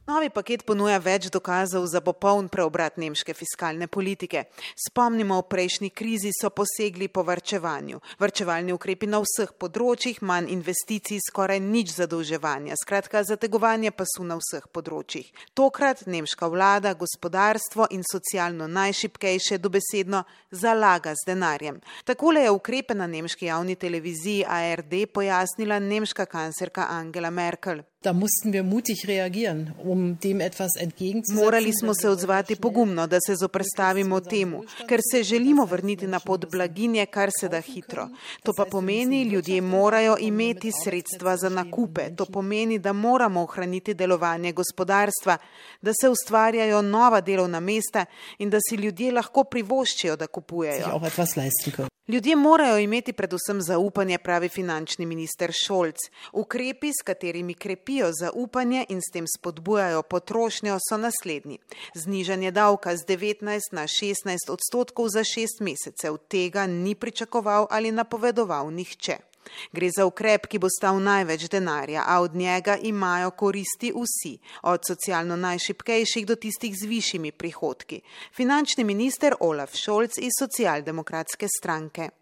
Novi paket ponuja več dokazov za popoln preobrat nemške fiskalne politike. Spomnimo, v prejšnji krizi so posegli po varčevanju. Varčevalni ukrepi na vseh področjih, manj investicij, skoraj nič zadolževanja. Skratka, zategovanje pa so na vseh področjih. Tokrat nemška vlada gospodarstvo in socialno najšipkejše dobesedno zalaga z denarjem. Takole je ukrepe na nemški javni televiziji ARD pojasnila nemška kancerka Angela Merkel. Da mussten wir mutig reagieren, um dem etwas entgegenzusetzen. Morali smo se odzvati pogumno, da se zoprstavimo temu, ker se želimo vrniti na pot blaginje, kar se da hitro. To pa pomeni, ljudje morajo imeti sredstva za nakupe. To pomeni, da moramo ohraniti delovanje gospodarstva, da se ustvarjajo nova delovna mesta in da si ljudje lahko privoščijo, da kupujejo. Ljudje morajo imeti predvsem zaupanje, pravi finančni minister Šolc. Ukrepi, s katerimi krepijo zaupanje in s tem spodbujajo potrošnjo, so naslednji. Znižanje davka z 19 na 16 odstotkov za šest mesecev. Tega ni pričakoval ali napovedoval nihče. Gre za ukrep, ki bo stal največ denarja, a od njega imajo koristi vsi, od socialno najšipkejših do tistih z višjimi prihodki. Finančni minister Olaf Scholz iz socialdemokratske stranke.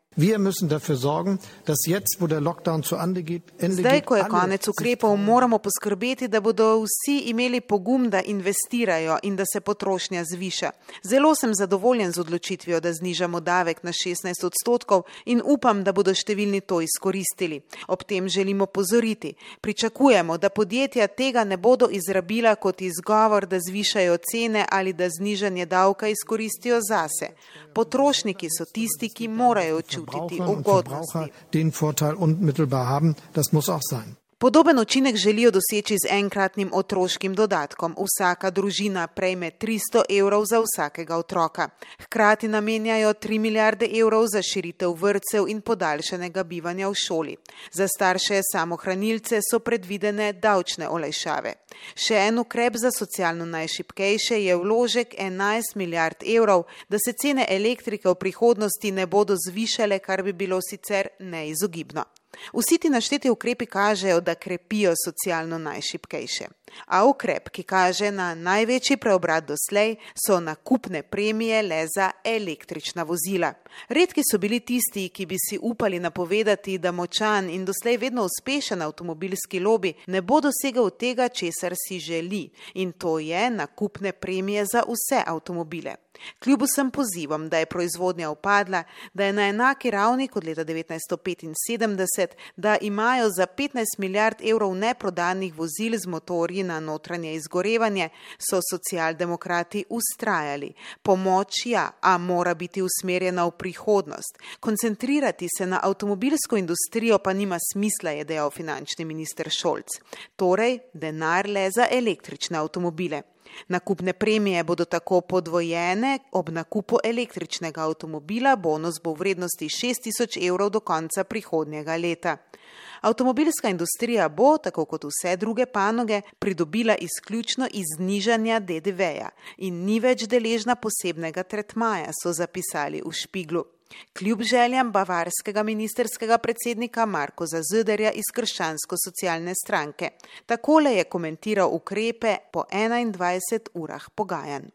Zdaj, ko je konec ukrepov, moramo poskrbeti, da bodo vsi imeli pogum, da investirajo in da se potrošnja zviša. Zelo sem zadovoljen z odločitvijo, da znižamo davek na 16 odstotkov in upam, da bodo številni to izkoristili. Ob tem želimo pozoriti. Pričakujemo, da podjetja tega ne bodo izrabila kot izgovor, da zvišajo cene ali da znižanje davka izkoristijo zase. Potrošniki so tisti, ki morajo čutiti. Verbraucherinnen und Verbraucher den Vorteil unmittelbar haben. Das muss auch sein. Podoben učinek želijo doseči z enkratnim otroškim dodatkom. Vsaka družina prejme 300 evrov za vsakega otroka. Hkrati namenjajo 3 milijarde evrov za širitev vrtcev in podaljšanega bivanja v šoli. Za starše samohranilce so predvidene davčne olajšave. Še en ukrep za socialno najšipkejše je vložek 11 milijard evrov, da se cene elektrike v prihodnosti ne bodo zvišale, kar bi bilo sicer neizogibno. Vsi ti našteti ukrepi kažejo, da krepijo socialno najšipkejše. A ukrep, ki kaže na največji preobrat doslej, so nakupne premije le za električna vozila. Redki so bili tisti, ki bi si upali napovedati, da močan in doslej vedno uspešen avtomobilski lobby ne bo dosegel tega, česar si želi, in to je nakupne premije za vse avtomobile. Kljub vsem pozivom, da je proizvodnja upadla, da je na enaki ravni kot leta 1975, da imajo za 15 milijard evrov neprodanih vozil z motorji na notranje izgorevanje, so socialdemokrati ustrajali. Pomoč ja, a mora biti usmerjena v prihodnost. Koncentrirati se na avtomobilsko industrijo pa nima smisla, je dejal finančni minister Šolc. Torej, denar le za električne avtomobile. Nakupne premije bodo tako podvojene, ob nakupu električnega avtomobila bonus bo v vrednosti 6000 evrov do konca prihodnjega leta. Avtomobilska industrija bo, tako kot vse druge panoge, pridobila izključno iz znižanja DDV-ja in ni več deležna posebnega tretmaja, so zapisali v Špiglu. Kljub željam bavarskega ministerskega predsednika Marko Zazderja iz krščansko-socialne stranke. Takole je komentiral ukrepe po 21 urah pogajanj.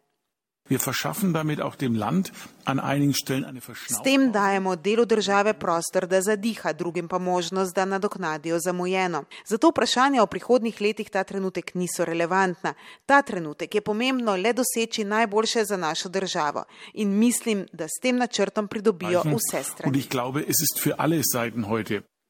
S tem dajemo delu države prostor, da zadiha, drugim pa možnost, da nadoknadijo zamujeno. Zato vprašanja o prihodnih letih ta trenutek niso relevantna. Ta trenutek je pomembno le doseči najboljše za našo državo in mislim, da s tem načrtom pridobijo vse strani.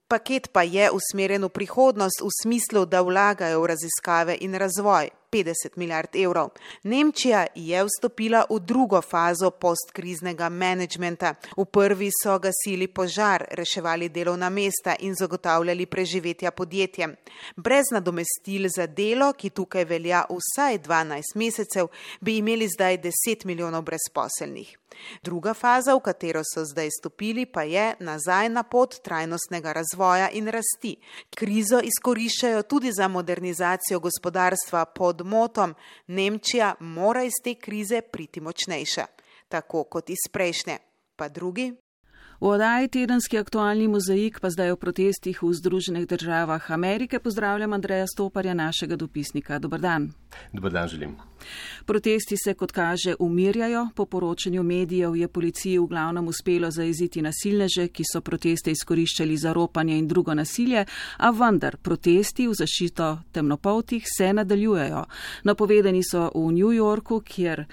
Paket pa je usmerjen v prihodnost v smislu, da vlagajo v raziskave in razvoj. 50 milijard evrov. Nemčija je vstopila v drugo fazo postkriznega menedžmenta. V prvi so gasili požar, reševali delovna mesta in zagotavljali preživetja podjetjem. Brez nadomestil za delo, ki tukaj velja vsaj 12 mesecev, bi imeli zdaj 10 milijonov brezposelnih. Druga faza, v katero so zdaj stopili, pa je nazaj na pot trajnostnega razvoja in rasti. Krizo izkoriščajo tudi za modernizacijo gospodarstva pod motom: Nemčija mora iz te krize priti močnejša, tako kot iz prejšnje. Pa drugi? V oddaji tedenski aktualni mozaik pa zdaj o protestih v Združenih državah Amerike pozdravljam Andreja Stoparja, našega dopisnika. Dobr dan. Dobr dan želim. Protesti se, kot kaže, umirjajo. Po poročanju medijev je policiji v glavnem uspelo zaeziti nasilneže, ki so proteste izkoriščali za ropanje in drugo nasilje, a vendar protesti v zaščito temnopoltih se nadaljujejo. Napovedani so v New Yorku, kjer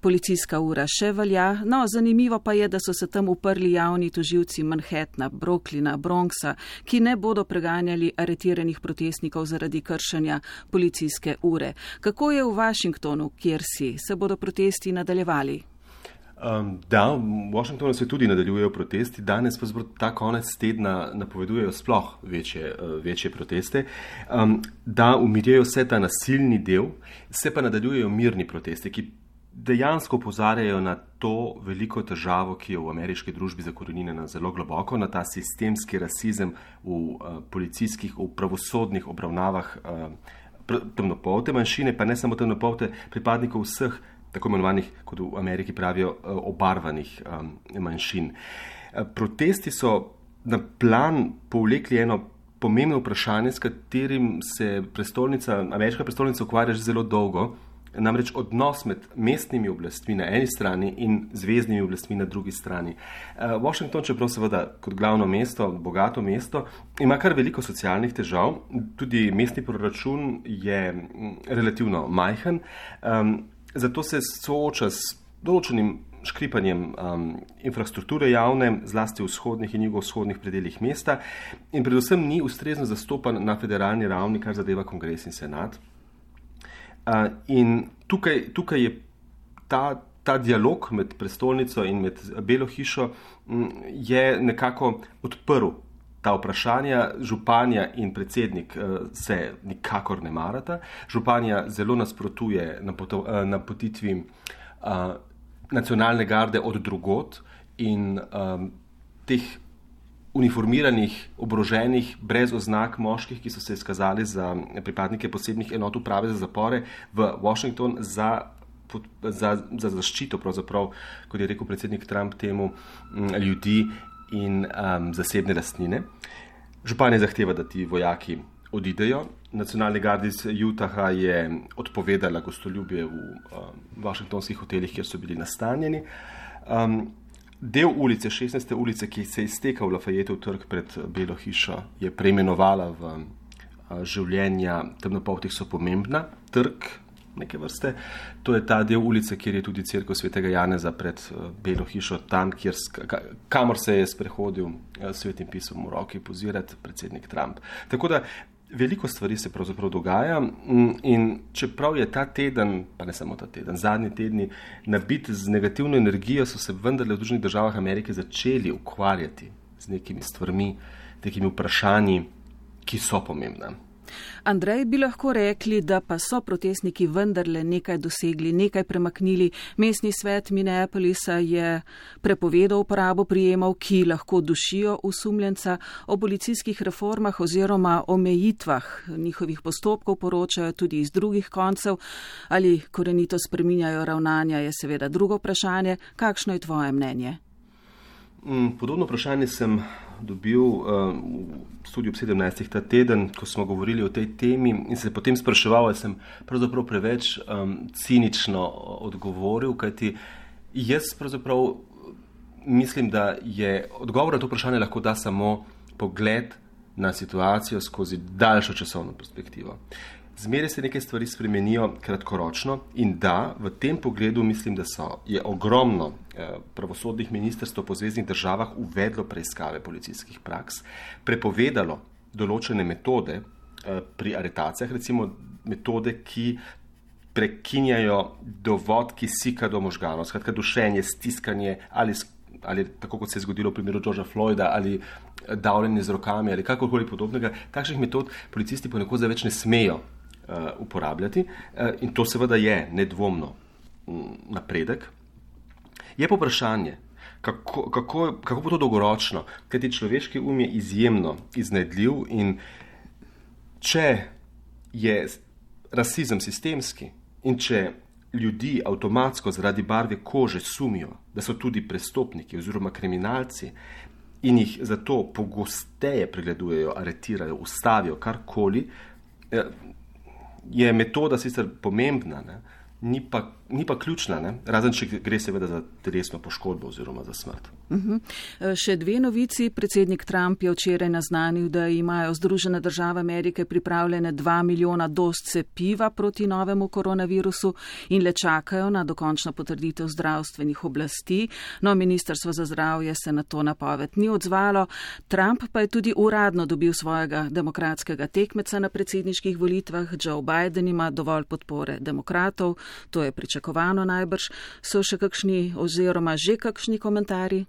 policijska ura še velja. No, zanimivo pa je, da so se tam uprli javni toživci Manhattna, Brooklyna, Bronxa, ki ne bodo preganjali aretiranih protestnikov zaradi kršenja policijske ure. Kako je v Washingtonu, kjer si, se bodo protesti nadaljevali? Um, da, v Washingtonu se tudi nadaljujejo protesti, danes pa ta konec tedna napovedujejo sploh večje, uh, večje proteste. Um, da umirjajo vse ta nasilni del, se pa nadaljujejo mirni protesti, ki dejansko opozarjajo na to veliko težavo, ki je v ameriški družbi zakorenjena zelo globoko, na ta sistemski rasizem v uh, policijskih, v pravosodnih obravnavah uh, temnopolte manjšine, pa ne samo temnopolte, pripadnikov vseh tako imenovanih, kot v Ameriki pravijo, uh, obarvanih um, manjšin. Uh, protesti so na plan povlekli eno pomembno vprašanje, s katerim se prestolnica, ameriška prestolnica ukvarja že zelo dolgo. Namreč odnos med mestnimi oblastmi na eni strani in zvezdnimi oblastmi na drugi strani. Uh, Washington, čeprav seveda kot glavno mesto, bogato mesto, ima kar veliko socialnih težav, tudi mestni proračun je mm, relativno majhen, zato se sooča s določenim škripanjem um, infrastrukture javne, zlasti v vzhodnih in jugovzhodnih predeljih mesta in predvsem ni ustrezno zastopan na federalni ravni, kar zadeva kongres in senat. In tukaj, tukaj je ta, ta dialog med prestolnico in med Belo hišo nekako odprl ta vprašanja. Županja in predsednik se nikakor ne marata. Županja zelo nasprotuje napotitvi nacionalne garde od drugot in um, teh uniformiranih, obroženih, brez oznak moških, ki so se izkazali za pripadnike posebnih enot uprave za zapore v Washington za, za, za zaščito, kot je rekel predsednik Trump, temu ljudi in um, zasebne lastnine. Župan je zahteva, da ti vojaki odidejo. Nacionalni gardi iz Utaha je odpovedala gostoljubje v um, washingtonskih hotelih, kjer so bili nastanjeni. Um, Del ulice, 16. ulice, ki se je iztekal v trg pred Belo hišo, je preimenovala v življenja temnopoltih so pomembna, trg neke vrste. To je ta del ulice, kjer je tudi crkva svetega Janeza pred Belo hišo, tam, kjer, kamor se je sprehodil svetim pisom v roki pozirati predsednik Trump. Tako da Veliko stvari se pravzaprav dogaja mm, in čeprav je ta teden, pa ne samo ta teden, zadnji tedni nabit z negativno energijo, so se vendarle v Združenih državah Amerike začeli ukvarjati z nekimi stvarmi, nekimi vprašanji, ki so pomembne. Andrej, bi lahko rekli, da pa so protestniki vendarle nekaj dosegli, nekaj premaknili. Mestni svet Minneapolisa je prepovedal uporabo prijemov, ki lahko dušijo usumljenca. O policijskih reformah oziroma omejitvah njihovih postopkov poročajo tudi iz drugih koncev. Ali korenito spreminjajo ravnanja, je seveda drugo vprašanje. Kakšno je tvoje mnenje? Mm, podobno vprašanje sem dobil um, v studiu ob 17. ta teden, ko smo govorili o tej temi in se potem spraševal, ali sem pravzaprav preveč um, cinično odgovoril, kajti jaz pravzaprav mislim, da je odgovor na to vprašanje lahko da samo pogled na situacijo skozi daljšo časovno perspektivo. Zmeraj se neke stvari spremenijo kratkoročno in da v tem pogledu mislim, da so, je ogromno eh, pravosodnih ministrstv po zvezdnih državah uvedlo preiskave policijskih praks, prepovedalo določene metode eh, pri aretacijah, recimo metode, ki prekinjajo dovod kisika do možganov, skratka dušenje, stiskanje ali, ali tako kot se je zgodilo v primeru Georgea Floyda ali eh, davljenje z rokami ali kakorkoli podobnega, takšnih metod policisti ponekod več ne smejo uporabljati. Uh, in to seveda je nedvomno um, napredek. Je pa vprašanje, kako, kako, kako bo to dolgoročno, ker ti človeški um je izjemno iznajdljiv in če je rasizem sistemski in če ljudi avtomatsko zaradi barve kože sumijo, da so tudi prestopniki oziroma kriminalci in jih zato pogosteje pregledujejo, aretirajo, ustavijo, karkoli, eh, je metoda sicer pomembna, ne, ni, pa, ni pa ključna, ne, razen če gre seveda za telesno poškodbo oziroma za smrt. Uh mhm. -huh. Še dve novici. Predsednik Trump je včeraj naznanil, da imajo Združene države Amerike pripravljene dva milijona doz cepiva proti novemu koronavirusu in le čakajo na dokončno potrditev zdravstvenih oblasti. No, Ministrstvo za zdravje se na to napoved ni odzvalo. Trump pa je tudi uradno dobil svojega demokratskega tekmeca na predsedniških volitvah. Joe Biden ima dovolj podpore demokratov, to je pričakovano najbrž. So še kakšni oziroma že kakšni komentarji?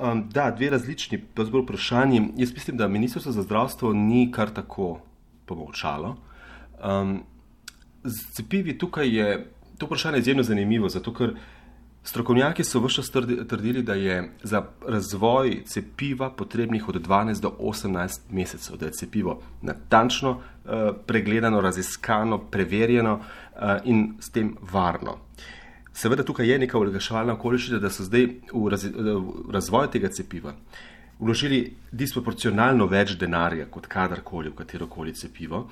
Um, da, dve različni vprašanji. Jaz mislim, da Ministrstvo za zdravstvo ni kar tako pomolčalo. Um, z cepivi tukaj je to vprašanje izjemno zanimivo, zato ker strokovnjaki so vse čas trdili, da je za razvoj cepiva potrebnih od 12 do 18 mesecev, da je cepivo natančno uh, pregledano, raziskano, preverjeno uh, in s tem varno. Seveda tukaj je neka olajševalna okoliščina, da so zdaj v, raz, v razvoj tega cepiva vložili disproporcionalno več denarja kot kadarkoli v katero koli cepivo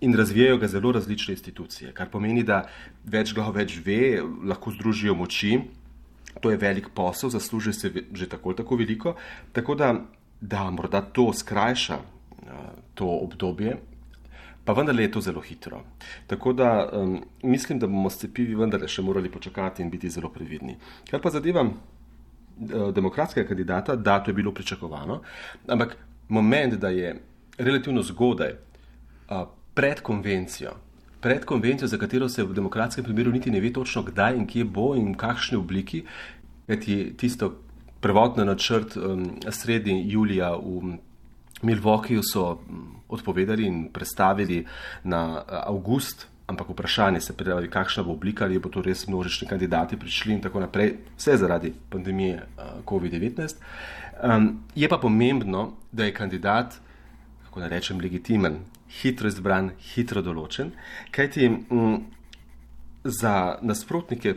in razvijajo ga zelo različne institucije, kar pomeni, da več glav več ve, lahko združijo moči, to je velik posel, zasluži se že tako ali tako veliko, tako da, da morda to skrajša to obdobje pa vendarle je to zelo hitro. Tako da um, mislim, da bomo s cepivi vendarle še morali počakati in biti zelo previdni. Kar pa zadeva demokratskega kandidata, da to je bilo pričakovano, ampak moment, da je relativno zgodaj uh, pred konvencijo, pred konvencijo, za katero se v demokratskem primeru niti ne ve točno, kdaj in kje bo in v kakšni obliki, kajti tisto prvotno načrt um, sredi julija v Milwaukeeju so odpovedali in predstavili na avgust, ampak vprašanje se pravi, kakšna bo oblika, ali bo to res množični kandidati prišli in tako naprej, vse zaradi pandemije COVID-19. Um, je pa pomembno, da je kandidat, kako naj rečem, legitimen, hitro izbran, hitro določen, kajti um, za nasprotnike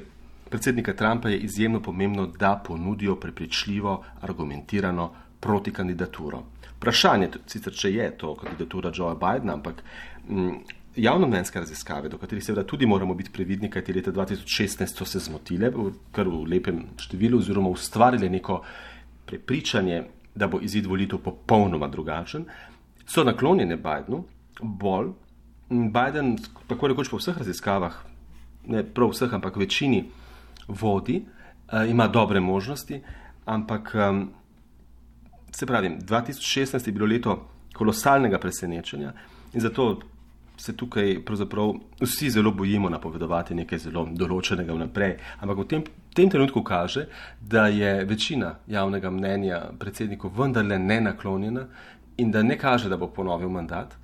predsednika Trumpa je izjemno pomembno, da ponudijo prepričljivo, argumentirano protikandidaturo. Vprašanje, sicer če je to kandidatura Joea Bidena, ampak um, javnomnenjske raziskave, do katerih seveda tudi moramo biti previdni, kajti leta 2016 so se zmotile, kar v lepem številu, oziroma ustvarile neko prepričanje, da bo izid volitev popolnoma drugačen, so naklonjene Bidenu bolj. Biden, tako rekoč po vseh raziskavah, ne prav vseh, ampak večini vodi, uh, ima dobre možnosti, ampak se pravi, 2016 je bilo leto kolosalnega presenečenja in zato se tukaj vsi zelo bojimo napovedovati nekaj zelo določenega vnaprej. Ampak v tem, tem trenutku kaže, da je večina javnega mnenja predsedniku vendarle ne naklonjena in da ne kaže, da bo ponovil mandat.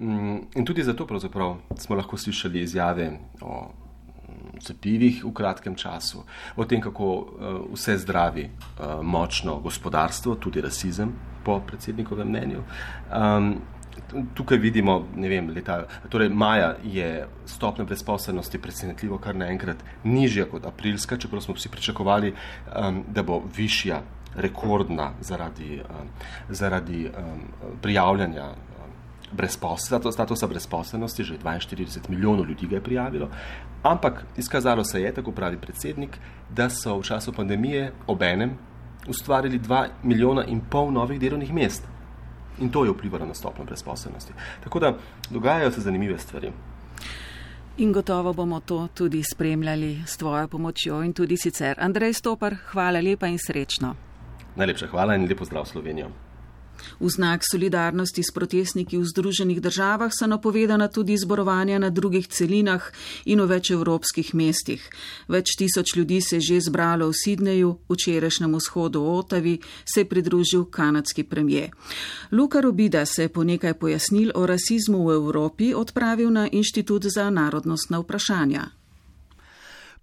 Mm, in tudi zato smo lahko slišali izjave o cepivih v kratkem času, o tem, kako uh, vse zdravi uh, močno gospodarstvo, tudi rasizem, po predsednikovem mnenju. Um, tukaj vidimo, ne vem, leta, torej maja je stopnja brezposelnosti presenetljivo kar naenkrat nižja kot aprilska, čeprav smo vsi pričakovali, um, da bo višja, rekordna zaradi, um, zaradi um, prijavljanja brezposelnosti, statusa brezposelnosti, že 42 milijonov ljudi ga je prijavilo. Ampak izkazalo se je, tako pravi predsednik, da so v času pandemije obenem ustvarili 2 milijona in pol novih delovnih mest in to je vplivalo na stopno brezposobnosti. Tako da dogajajo se zanimive stvari. In gotovo bomo to tudi spremljali s tvojo pomočjo in tudi sicer. Andrej Stopar, hvala lepa in srečno. Najlepša hvala in lepo zdrav Slovenijo. V znak solidarnosti s protestniki v Združenih državah so napovedana tudi zborovanja na drugih celinah in v več evropskih mestih. Več tisoč ljudi se je že zbralo v Sidneju, včerajšnjem vzhodu v Otavi se je pridružil kanadski premije. Luka Robida se je po nekaj pojasnil o rasizmu v Evropi odpravil na Inštitut za narodnostna vprašanja.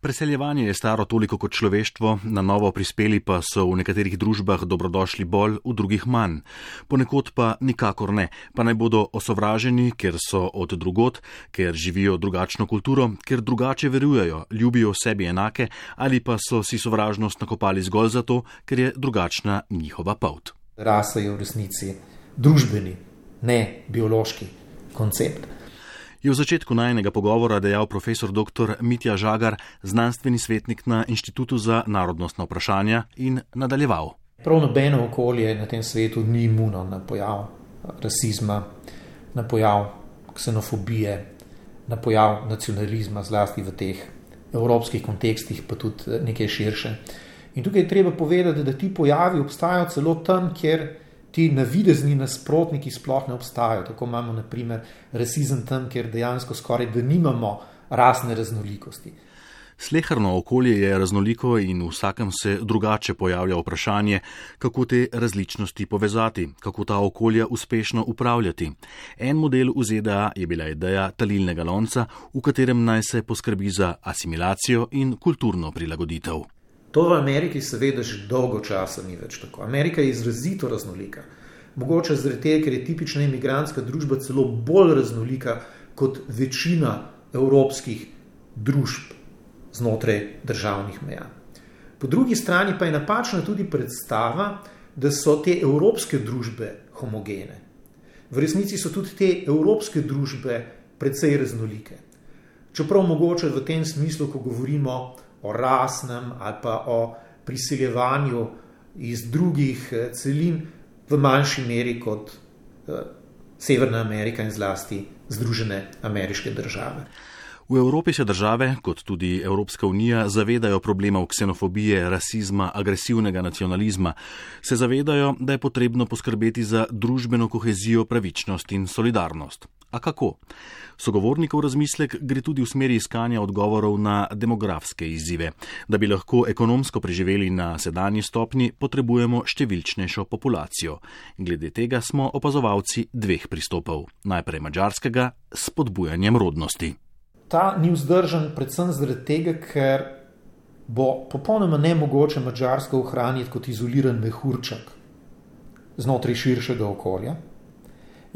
Preseljevanje je staro toliko kot človeštvo, na novo prispeli pa so v nekaterih družbah dobrodošli bolj, v drugih manj. Ponekod pa nikakor ne, pa naj bodo osovraženi, ker so od drugot, ker živijo drugačno kulturo, ker drugače verujejo, ljubijo sebi enake ali pa so si sovražnost nakopali zgolj zato, ker je drugačna njihova pot. Rasa je v resnici družbeni, ne biološki koncept je v začetku najnega pogovora dejal profesor dr. Mitja Žagar, znanstveni svetnik na Inštitutu za narodnostna vprašanja in nadaljeval. Prav nobeno okolje na tem svetu ni imuno na pojav rasizma, na pojav ksenofobije, na pojav nacionalizma, zlasti v teh evropskih kontekstih, pa tudi nekaj širše. In tukaj je treba povedati, da ti pojavi obstajajo celo tam, kjer ti navidezni nasprotniki sploh ne obstajajo. Tako imamo, naprimer, rasizem tam, kjer dejansko skoraj da nimamo rasne raznolikosti. Slehrno okolje je raznoliko in vsakem se drugače pojavlja vprašanje, kako te različnosti povezati, kako ta okolja uspešno upravljati. En model v ZDA je bila ideja talilnega lonca, v katerem naj se poskrbi za asimilacijo in kulturno prilagoditev. To v Ameriki seveda že dolgo časa ni več tako. Amerika je izrazito raznolika. Mogoče zaradi tega, ker je tipična imigrantska družba celo bolj raznolika kot večina evropskih družb znotraj državnih meja. Po drugi strani pa je napačna tudi predstava, da so te evropske družbe homogene. V resnici so tudi te evropske družbe precej raznolike. Čeprav mogoče v tem smislu, ko govorimo o rasnem ali pa o priseljevanju iz drugih eh, celin v manjši meri kot eh, Severna Amerika in zlasti Združene ameriške države. V Evropi se države, kot tudi Evropska unija, zavedajo problemov ksenofobije, rasizma, agresivnega nacionalizma. Se zavedajo, da je potrebno poskrbeti za družbeno kohezijo, pravičnost in solidarnost. A kako? Sogovornikov razmislek gre tudi v smeri iskanja odgovorov na demografske izzive. Da bi lahko ekonomsko preživeli na sedanji stopni, potrebujemo številčnejšo populacijo. Glede tega smo opazovalci dveh pristopov. Najprej mačarskega s podbujanjem rodnosti. Ta ni vzdržen predvsem zaradi tega, ker bo popolnoma nemogoče Mačarsko ohraniti kot izoliran mehurček znotraj širšega okolja.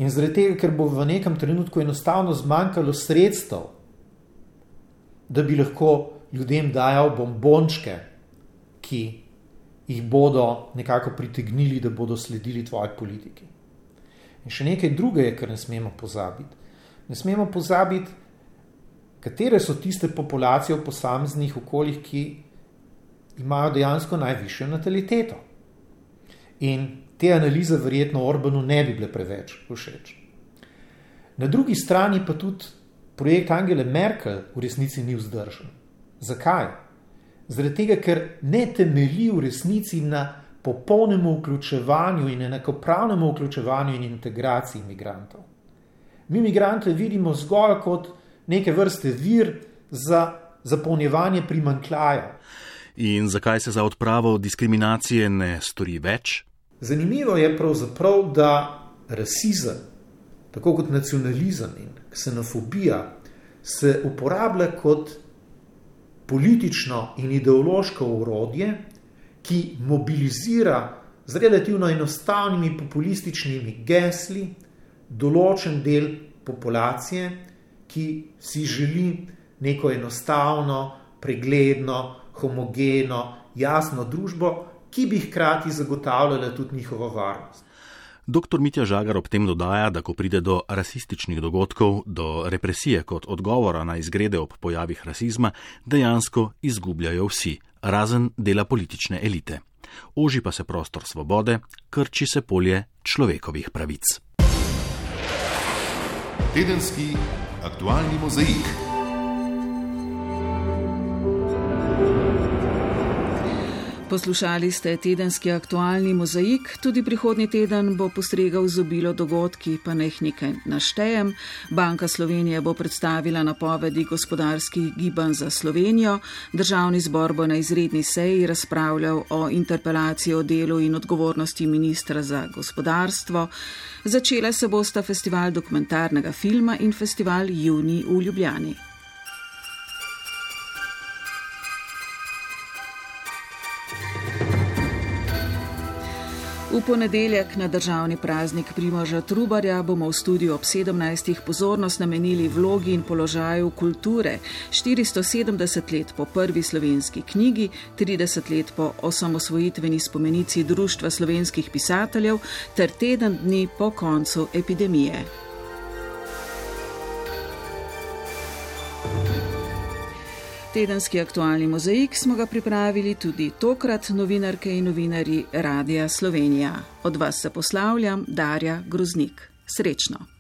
In zaradi tega, ker bo v nekem trenutku enostavno zmanjkalo sredstev, da bi lahko ljudem dajal bombončke, ki jih bodo nekako pritegnili, da bodo sledili tvoji politiki. In še nekaj drugega, kar ne smemo pozabiti. Ne smemo pozabiti, katere so tiste populacije v posameznih okoljih, ki imajo dejansko najvišjo nataliteto. In te analize verjetno Orbanu ne bi bile preveč všeč. Na drugi strani pa tudi projekt Angele Merkel v resnici ni vzdržen. Zakaj? Zaradi tega, ker ne temelji v resnici na popolnem vključevanju in enakopravnem vključevanju in integraciji imigrantov. Mi imigrante vidimo zgolj kot neke vrste vir za zapolnjevanje primankljaja. In zakaj se za odpravo diskriminacije ne stori več? Zanimivo je pravzaprav, da rasizem, tako kot nacionalizem in ksenofobija, se uporablja kot politično in ideološko urodje, ki mobilizira z relativno enostavnimi populističnimi gesli določen del populacije, ki si želi neko enostavno, pregledno, homogeno, jasno družbo, ki bi hkrati zagotavljala tudi njihovo varnost. Dr. Mitja Žagar ob tem dodaja, da ko pride do rasističnih dogodkov, do represije kot odgovora na izgrede ob pojavih rasizma, dejansko izgubljajo vsi, razen dela politične elite. Oži pa se prostor svobode, krči se polje človekovih pravic. Tedenski aktualni mozaik. Poslušali ste tedenski aktualni mozaik, tudi prihodnji teden bo postregal z obilo dogodki, pa neh nekaj naštejem. Banka Slovenije bo predstavila napovedi gospodarskih gibanj za Slovenijo, državni zbor bo na izredni seji razpravljal o interpelaciji o delu in odgovornosti ministra za gospodarstvo. Začela se bosta festival dokumentarnega filma in festival Juni v Ljubljani. V ponedeljek na državni praznik Primoža Trubarja bomo v studiu ob 17. pozornost namenili vlogi in položaju kulture 470 let po prvi slovenski knjigi, 30 let po osamosvojitveni spomenici Društva slovenskih pisateljev ter teden dni po koncu epidemije. Tedenski aktualni mozaik smo ga pripravili tudi tokrat novinarke in novinari Radia Slovenija. Od vas se poslavljam, Darja Groznik. Srečno!